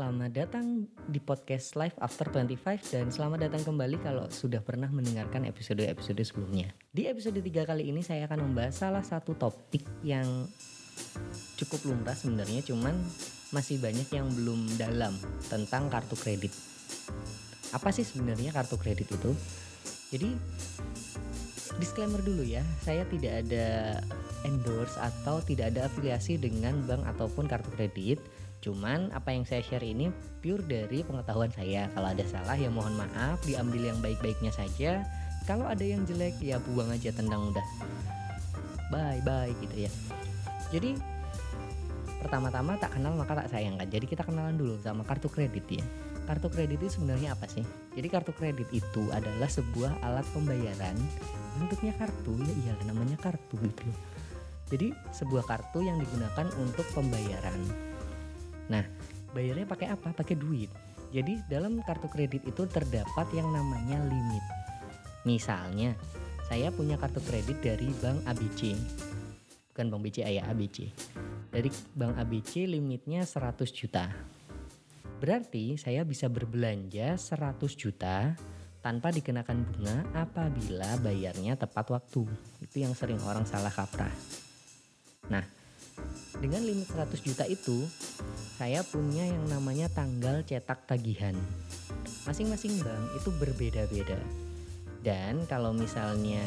Selamat datang di podcast Live After 25 dan selamat datang kembali kalau sudah pernah mendengarkan episode-episode sebelumnya. Di episode 3 kali ini saya akan membahas salah satu topik yang cukup lumrah sebenarnya cuman masih banyak yang belum dalam tentang kartu kredit. Apa sih sebenarnya kartu kredit itu? Jadi disclaimer dulu ya, saya tidak ada endorse atau tidak ada afiliasi dengan bank ataupun kartu kredit Cuman apa yang saya share ini pure dari pengetahuan saya. Kalau ada salah ya mohon maaf, diambil yang baik-baiknya saja. Kalau ada yang jelek ya buang aja tendang udah. Bye bye gitu ya. Jadi pertama-tama tak kenal maka tak sayang kan. Jadi kita kenalan dulu sama kartu kredit ya. Kartu kredit itu sebenarnya apa sih? Jadi kartu kredit itu adalah sebuah alat pembayaran bentuknya kartu ya iya namanya kartu gitu. Jadi sebuah kartu yang digunakan untuk pembayaran Nah, bayarnya pakai apa? Pakai duit. Jadi dalam kartu kredit itu terdapat yang namanya limit. Misalnya, saya punya kartu kredit dari Bank ABC. Bukan Bank BCA ya, ABC. Dari Bank ABC limitnya 100 juta. Berarti saya bisa berbelanja 100 juta tanpa dikenakan bunga apabila bayarnya tepat waktu. Itu yang sering orang salah kaprah. Nah, dengan limit 100 juta itu, saya punya yang namanya tanggal cetak tagihan. Masing-masing bank itu berbeda-beda. Dan kalau misalnya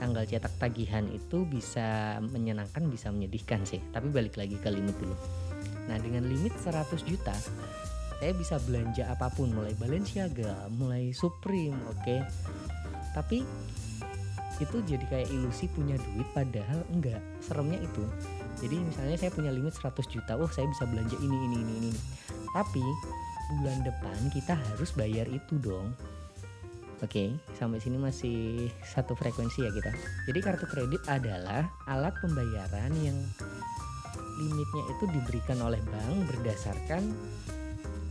tanggal cetak tagihan itu bisa menyenangkan bisa menyedihkan sih. Tapi balik lagi ke limit dulu. Nah, dengan limit 100 juta saya bisa belanja apa pun mulai Balenciaga, mulai Supreme, oke. Okay? Tapi itu jadi kayak ilusi punya duit padahal enggak. Seremnya itu jadi misalnya saya punya limit 100 juta oh saya bisa belanja ini ini ini ini tapi bulan depan kita harus bayar itu dong Oke, okay, sampai sini masih satu frekuensi ya kita. Jadi kartu kredit adalah alat pembayaran yang limitnya itu diberikan oleh bank berdasarkan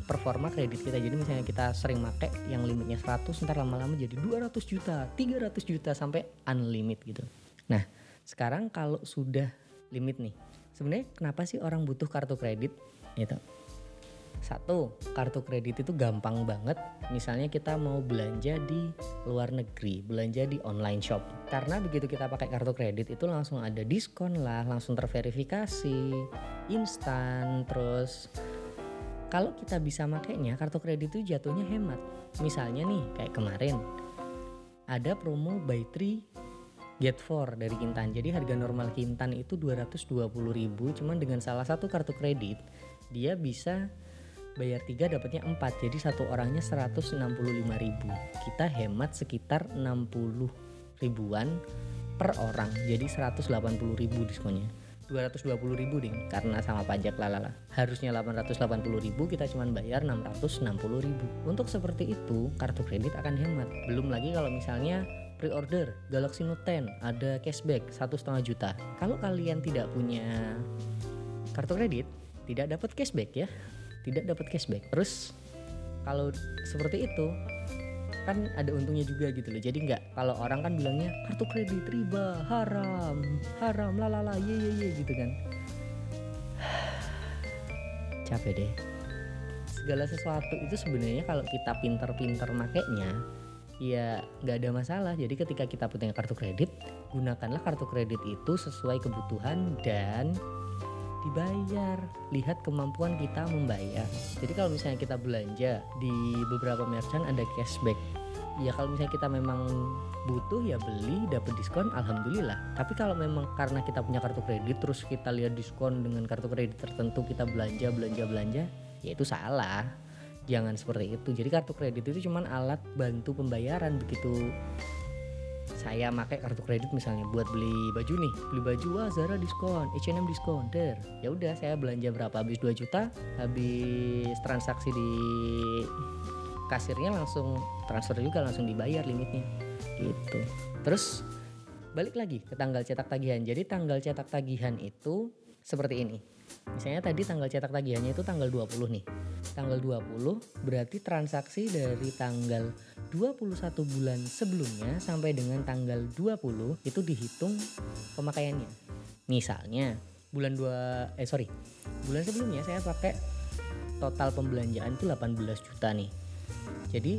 performa kredit kita. Jadi misalnya kita sering make yang limitnya 100, ntar lama-lama jadi 200 juta, 300 juta sampai unlimited gitu. Nah, sekarang kalau sudah limit nih. Sebenarnya kenapa sih orang butuh kartu kredit? Gitu. Satu, kartu kredit itu gampang banget. Misalnya kita mau belanja di luar negeri, belanja di online shop. Karena begitu kita pakai kartu kredit itu langsung ada diskon lah, langsung terverifikasi, instan, terus kalau kita bisa makainya kartu kredit itu jatuhnya hemat. Misalnya nih kayak kemarin ada promo buy 3 Get 4 dari Kintan. Jadi harga normal Kintan itu 220.000, cuman dengan salah satu kartu kredit dia bisa bayar 3 dapatnya 4. Jadi satu orangnya 165.000. Kita hemat sekitar 60 ribuan per orang. Jadi 180.000 diskonnya. 220 ribu ding karena sama pajak lalala harusnya 880 ribu kita cuma bayar 660 ribu untuk seperti itu kartu kredit akan hemat belum lagi kalau misalnya pre-order Galaxy Note 10 ada cashback satu setengah juta. Kalau kalian tidak punya kartu kredit, tidak dapat cashback ya, tidak dapat cashback. Terus kalau seperti itu kan ada untungnya juga gitu loh. Jadi nggak kalau orang kan bilangnya kartu kredit riba haram, haram lalala ye ye ye gitu kan. Capek deh. Segala sesuatu itu sebenarnya kalau kita pinter-pinter makainya ya nggak ada masalah. Jadi ketika kita punya kartu kredit, gunakanlah kartu kredit itu sesuai kebutuhan dan dibayar. Lihat kemampuan kita membayar. Jadi kalau misalnya kita belanja di beberapa merchant ada cashback. Ya kalau misalnya kita memang butuh ya beli dapat diskon alhamdulillah. Tapi kalau memang karena kita punya kartu kredit terus kita lihat diskon dengan kartu kredit tertentu kita belanja belanja belanja ya itu salah jangan seperti itu. Jadi kartu kredit itu cuma alat bantu pembayaran begitu saya pakai kartu kredit misalnya buat beli baju nih beli baju wah Zara diskon H&M diskon der. Ya udah saya belanja berapa? Habis 2 juta habis transaksi di kasirnya langsung transfer juga langsung dibayar limitnya. Gitu. Terus balik lagi ke tanggal cetak tagihan. Jadi tanggal cetak tagihan itu seperti ini. Misalnya tadi tanggal cetak tagihannya itu tanggal 20 nih tanggal 20 berarti transaksi dari tanggal 21 bulan sebelumnya sampai dengan tanggal 20 itu dihitung pemakaiannya. Misalnya bulan 2 eh sorry bulan sebelumnya saya pakai total pembelanjaan itu 18 juta nih. Jadi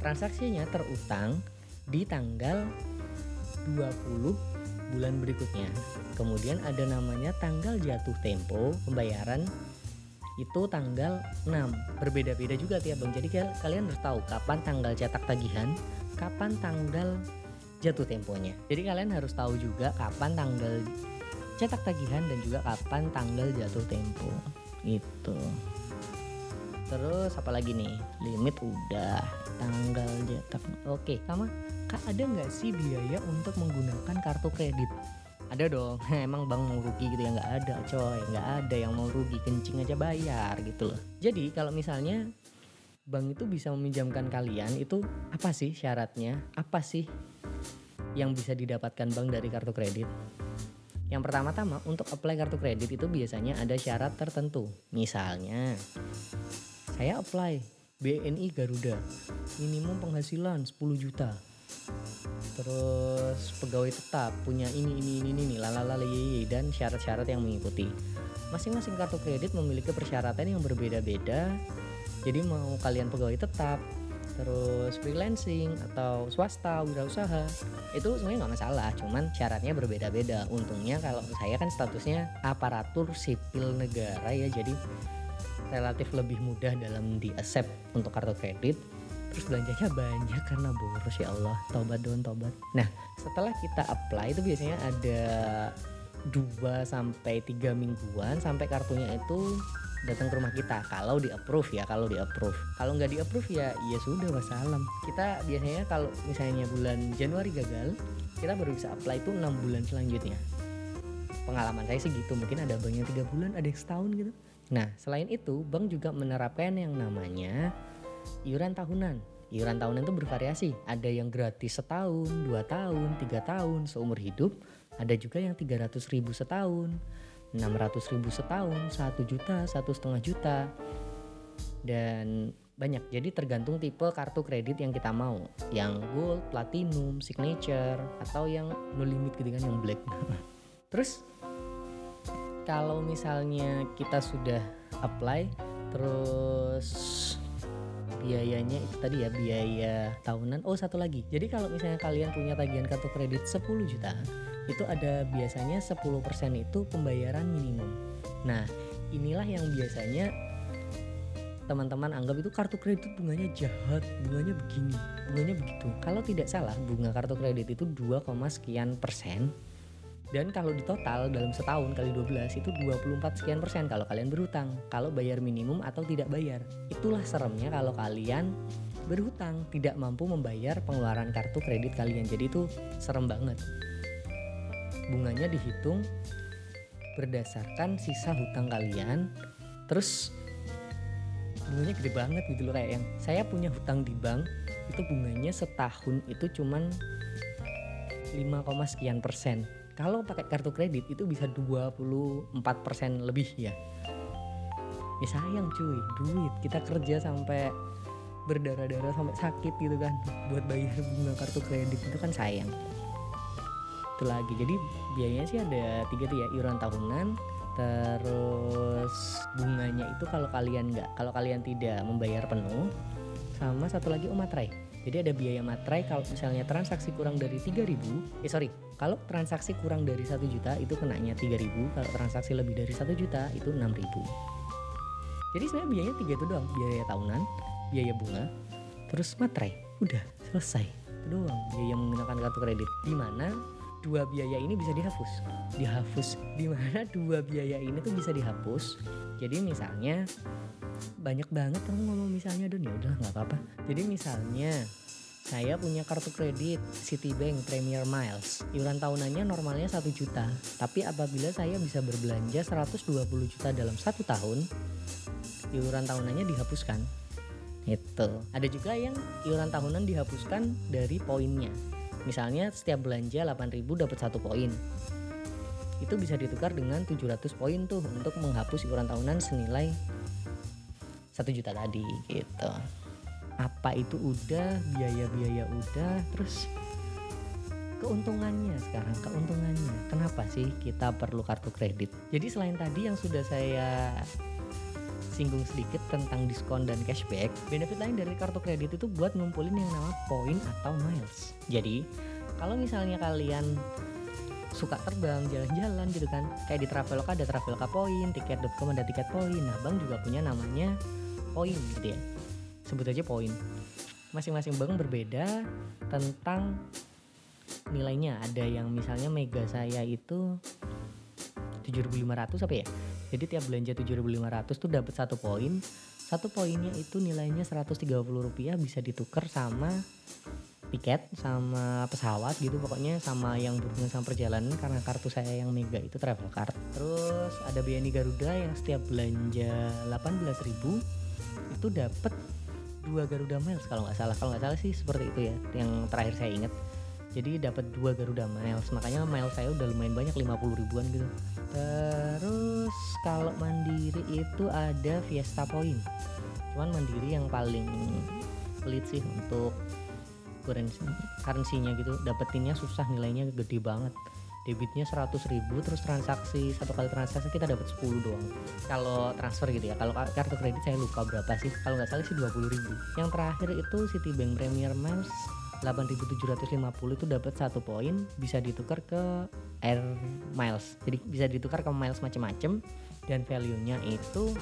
transaksinya terutang di tanggal 20 bulan berikutnya. Kemudian ada namanya tanggal jatuh tempo pembayaran itu tanggal 6 berbeda-beda juga tiap bank jadi kalian harus tahu kapan tanggal cetak tagihan kapan tanggal jatuh temponya. Jadi kalian harus tahu juga kapan tanggal cetak tagihan dan juga kapan tanggal jatuh tempo. Itu terus apalagi nih? Limit udah tanggal cetak oke sama kak ada nggak sih biaya untuk menggunakan kartu kredit ada dong. Emang bang mau rugi gitu ya? Nggak ada coy. Nggak ada yang mau rugi. Kencing aja bayar gitu loh. Jadi kalau misalnya bank itu bisa meminjamkan kalian itu apa sih syaratnya? Apa sih yang bisa didapatkan bank dari kartu kredit? Yang pertama-tama untuk apply kartu kredit itu biasanya ada syarat tertentu. Misalnya, saya apply BNI Garuda, minimum penghasilan 10 juta. Terus pegawai tetap punya ini ini ini ini lalala dan syarat-syarat yang mengikuti. Masing-masing kartu kredit memiliki persyaratan yang berbeda-beda. Jadi mau kalian pegawai tetap, terus freelancing atau swasta wirausaha itu sebenarnya nggak masalah cuman syaratnya berbeda-beda untungnya kalau saya kan statusnya aparatur sipil negara ya jadi relatif lebih mudah dalam di accept untuk kartu kredit terus belanjanya banyak karena boros ya Allah. Tobat don tobat nah setelah kita apply itu biasanya ada 2 sampai 3 mingguan sampai kartunya itu datang ke rumah kita. Kalau di approve ya kalau di approve kalau nggak di approve ya ya sudah wassalam kita biasanya kalau misalnya bulan Januari gagal kita baru bisa apply itu enam bulan selanjutnya. Pengalaman saya sih gitu mungkin ada bank yang tiga bulan ada yang setahun gitu. Nah selain itu bank juga menerapkan yang namanya iuran tahunan. Iuran tahunan itu bervariasi. Ada yang gratis setahun dua tahun tiga tahun seumur hidup. Ada juga yang 300 ribu setahun 600 ribu setahun, 1 juta, satu setengah juta. Dan banyak. Jadi tergantung tipe kartu kredit yang kita mau. Yang gold, platinum, signature atau yang no limit gitu kan yang black. Terus kalau misalnya kita sudah apply terus biayanya itu tadi ya biaya tahunan oh satu lagi jadi kalau misalnya kalian punya tagihan kartu kredit 10 juta itu ada biasanya 10% itu pembayaran minimum. Nah, inilah yang biasanya teman-teman anggap itu kartu kredit bunganya jahat, bunganya begini, bunganya begitu. Kalau tidak salah, bunga kartu kredit itu 2, sekian persen. Dan kalau di total dalam setahun kali 12 itu 24 sekian persen kalau kalian berhutang. Kalau bayar minimum atau tidak bayar. Itulah seremnya kalau kalian berhutang, tidak mampu membayar pengeluaran kartu kredit kalian. Jadi itu serem banget bunganya dihitung berdasarkan sisa hutang kalian terus bunganya gede banget gitu loh kayak yang saya punya hutang di bank itu bunganya setahun itu cuman 5, sekian persen kalau pakai kartu kredit itu bisa 24 persen lebih ya. Ya sayang cuy duit. Kita kerja sampai berdarah-darah sampai sakit gitu kan. Buat bayar bunga kartu kredit itu kan sayang. Itu lagi. Jadi biayanya sih ada tiga tuh ya iuran tahunan terus bunganya itu kalau kalian nggak kalau kalian tidak membayar penuh sama satu lagi materai jadi ada biaya materai kalau misalnya transaksi kurang dari 3000 eh sorry kalau transaksi kurang dari satu juta itu kenanya 3000 kalau transaksi lebih dari satu juta itu 6000 jadi sebenarnya biayanya tiga itu doang biaya tahunan biaya bunga terus materai. Udah selesai. Itu doang biaya menggunakan kartu kredit. Di mana dua biaya ini bisa dihapus. Dihapus. Di mana dua biaya ini tuh bisa dihapus? Jadi misalnya banyak banget kamu ngomong misalnya don ya udah nggak apa-apa. Jadi misalnya saya punya kartu kredit Citibank Premier Miles. Iuran tahunannya normalnya satu juta. Tapi apabila saya bisa berbelanja 120 juta dalam satu tahun iuran tahunannya dihapuskan. Itu ada juga yang iuran tahunan dihapuskan dari poinnya Misalnya setiap belanja 8000 dapat satu poin. Itu bisa ditukar dengan 700 poin tuh untuk menghapus iuran tahunan senilai 1 juta tadi gitu. Apa itu udah, biaya-biaya udah, terus keuntungannya sekarang keuntungannya kenapa sih kita perlu kartu kredit jadi selain tadi yang sudah saya singgung sedikit tentang diskon dan cashback. Benefit lain dari kartu kredit itu buat ngumpulin yang nama poin atau miles. Jadi, kalau misalnya kalian suka terbang jalan-jalan gitu kan kayak di Traveloka ada Traveloka poin tiket.com ada tiket poin nah bank juga punya namanya poin gitu ya sebut aja poin masing-masing bank berbeda tentang nilainya ada yang misalnya mega saya itu 7500 apa ya jadi tiap belanja 7500 tuh dapat satu poin. Satu poinnya itu nilainya 130 rupiah bisa ditukar sama tiket sama pesawat gitu. Pokoknya sama yang berhubungan sama perjalanan karena kartu saya yang mega itu travel card. Terus ada BNI Garuda yang setiap belanja 18.000 itu dapat dua Garuda Miles kalau nggak salah. Kalau nggak salah sih seperti itu ya yang terakhir saya ingat jadi dapat dua Garuda Miles. Makanya miles saya udah lumayan banyak 50 ribuan gitu. Terus kalau mandiri itu ada Fiesta Point. Cuman mandiri yang paling pelit sih untuk currency currency-nya gitu. Dapetinnya susah nilainya gede banget. Debitnya 100 ribu terus transaksi satu kali transaksi kita dapat 10 doang. Kalau transfer gitu ya kalau kartu kredit saya lupa berapa sih. Kalau nggak salah sih 20 ribu. Yang terakhir itu Citibank Premier Miles 8750 itu dapat satu poin bisa ditukar ke Air Miles. Jadi bisa ditukar ke miles macem-macem dan value-nya itu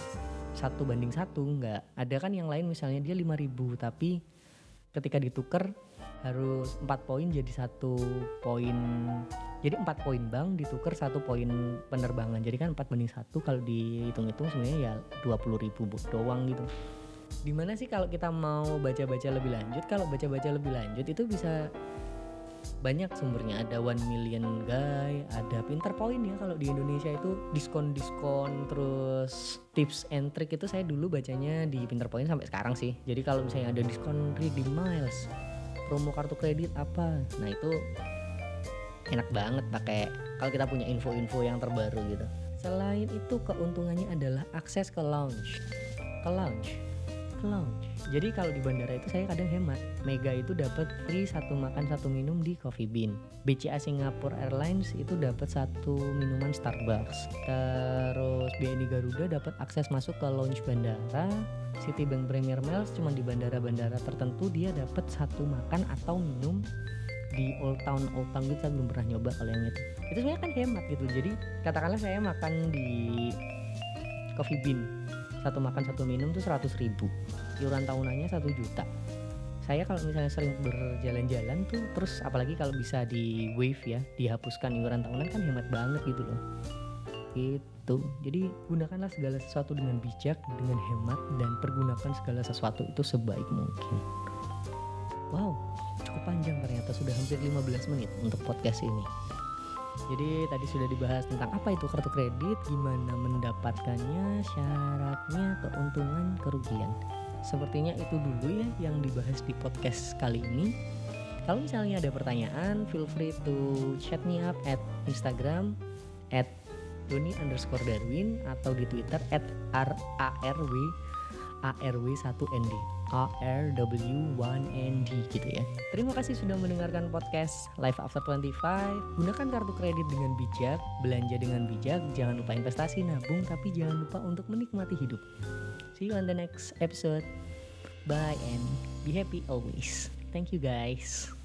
satu banding satu nggak. Ada kan yang lain misalnya dia 5000 tapi ketika ditukar harus empat poin jadi satu poin jadi empat poin bank ditukar satu poin penerbangan. Jadi kan empat banding satu kalau dihitung-hitung sebenarnya ya dua puluh ribu doang gitu di mana sih kalau kita mau baca-baca lebih lanjut? Kalau baca-baca lebih lanjut itu bisa banyak sumbernya. Ada one million guy ada pinter poin ya. Kalau di Indonesia itu diskon diskon terus tips and trick itu saya dulu bacanya di pinter poin sampai sekarang sih. Jadi kalau misalnya ada diskon redeem miles promo kartu kredit apa nah itu enak banget pakai kalau kita punya info-info yang terbaru gitu. Selain itu keuntungannya adalah akses ke lounge. Ke lounge jadi kalau di bandara itu saya kadang hemat. Mega itu dapat free satu makan satu minum di Coffee Bean. BCA Singapore Airlines itu dapat satu minuman Starbucks. Terus BNI Garuda dapat akses masuk ke lounge bandara. Citibank Premier Miles cuma di bandara-bandara tertentu dia dapat satu makan atau minum di Old Town. Old Town gitu saya belum pernah nyoba kalau yang itu. Itu sebenarnya kan hemat gitu. Jadi katakanlah saya makan di Coffee Bean satu makan satu minum tuh 100 ribu. Iuran tahunannya satu juta. Saya kalau misalnya sering berjalan-jalan tuh terus apalagi kalau bisa di wave ya dihapuskan iuran tahunan kan hemat banget gitu loh. Itu jadi gunakanlah segala sesuatu dengan bijak dengan hemat dan pergunakan segala sesuatu itu sebaik mungkin. Wow cukup panjang ternyata. Sudah hampir 15 menit untuk podcast ini jadi tadi sudah dibahas tentang apa itu kartu kredit, gimana mendapatkannya, syaratnya, keuntungan, kerugian. Sepertinya itu dulu ya yang dibahas di podcast kali ini. Kalau misalnya ada pertanyaan, feel free to chat me up at Instagram at Doni underscore Darwin atau di Twitter at RARW ARW1ND ARW1ND gitu ya. Terima kasih sudah mendengarkan podcast Life After 25. Gunakan kartu kredit dengan bijak, belanja dengan bijak, jangan lupa investasi, nabung, tapi jangan lupa untuk menikmati hidup. See you on the next episode. Bye and be happy always. Thank you guys.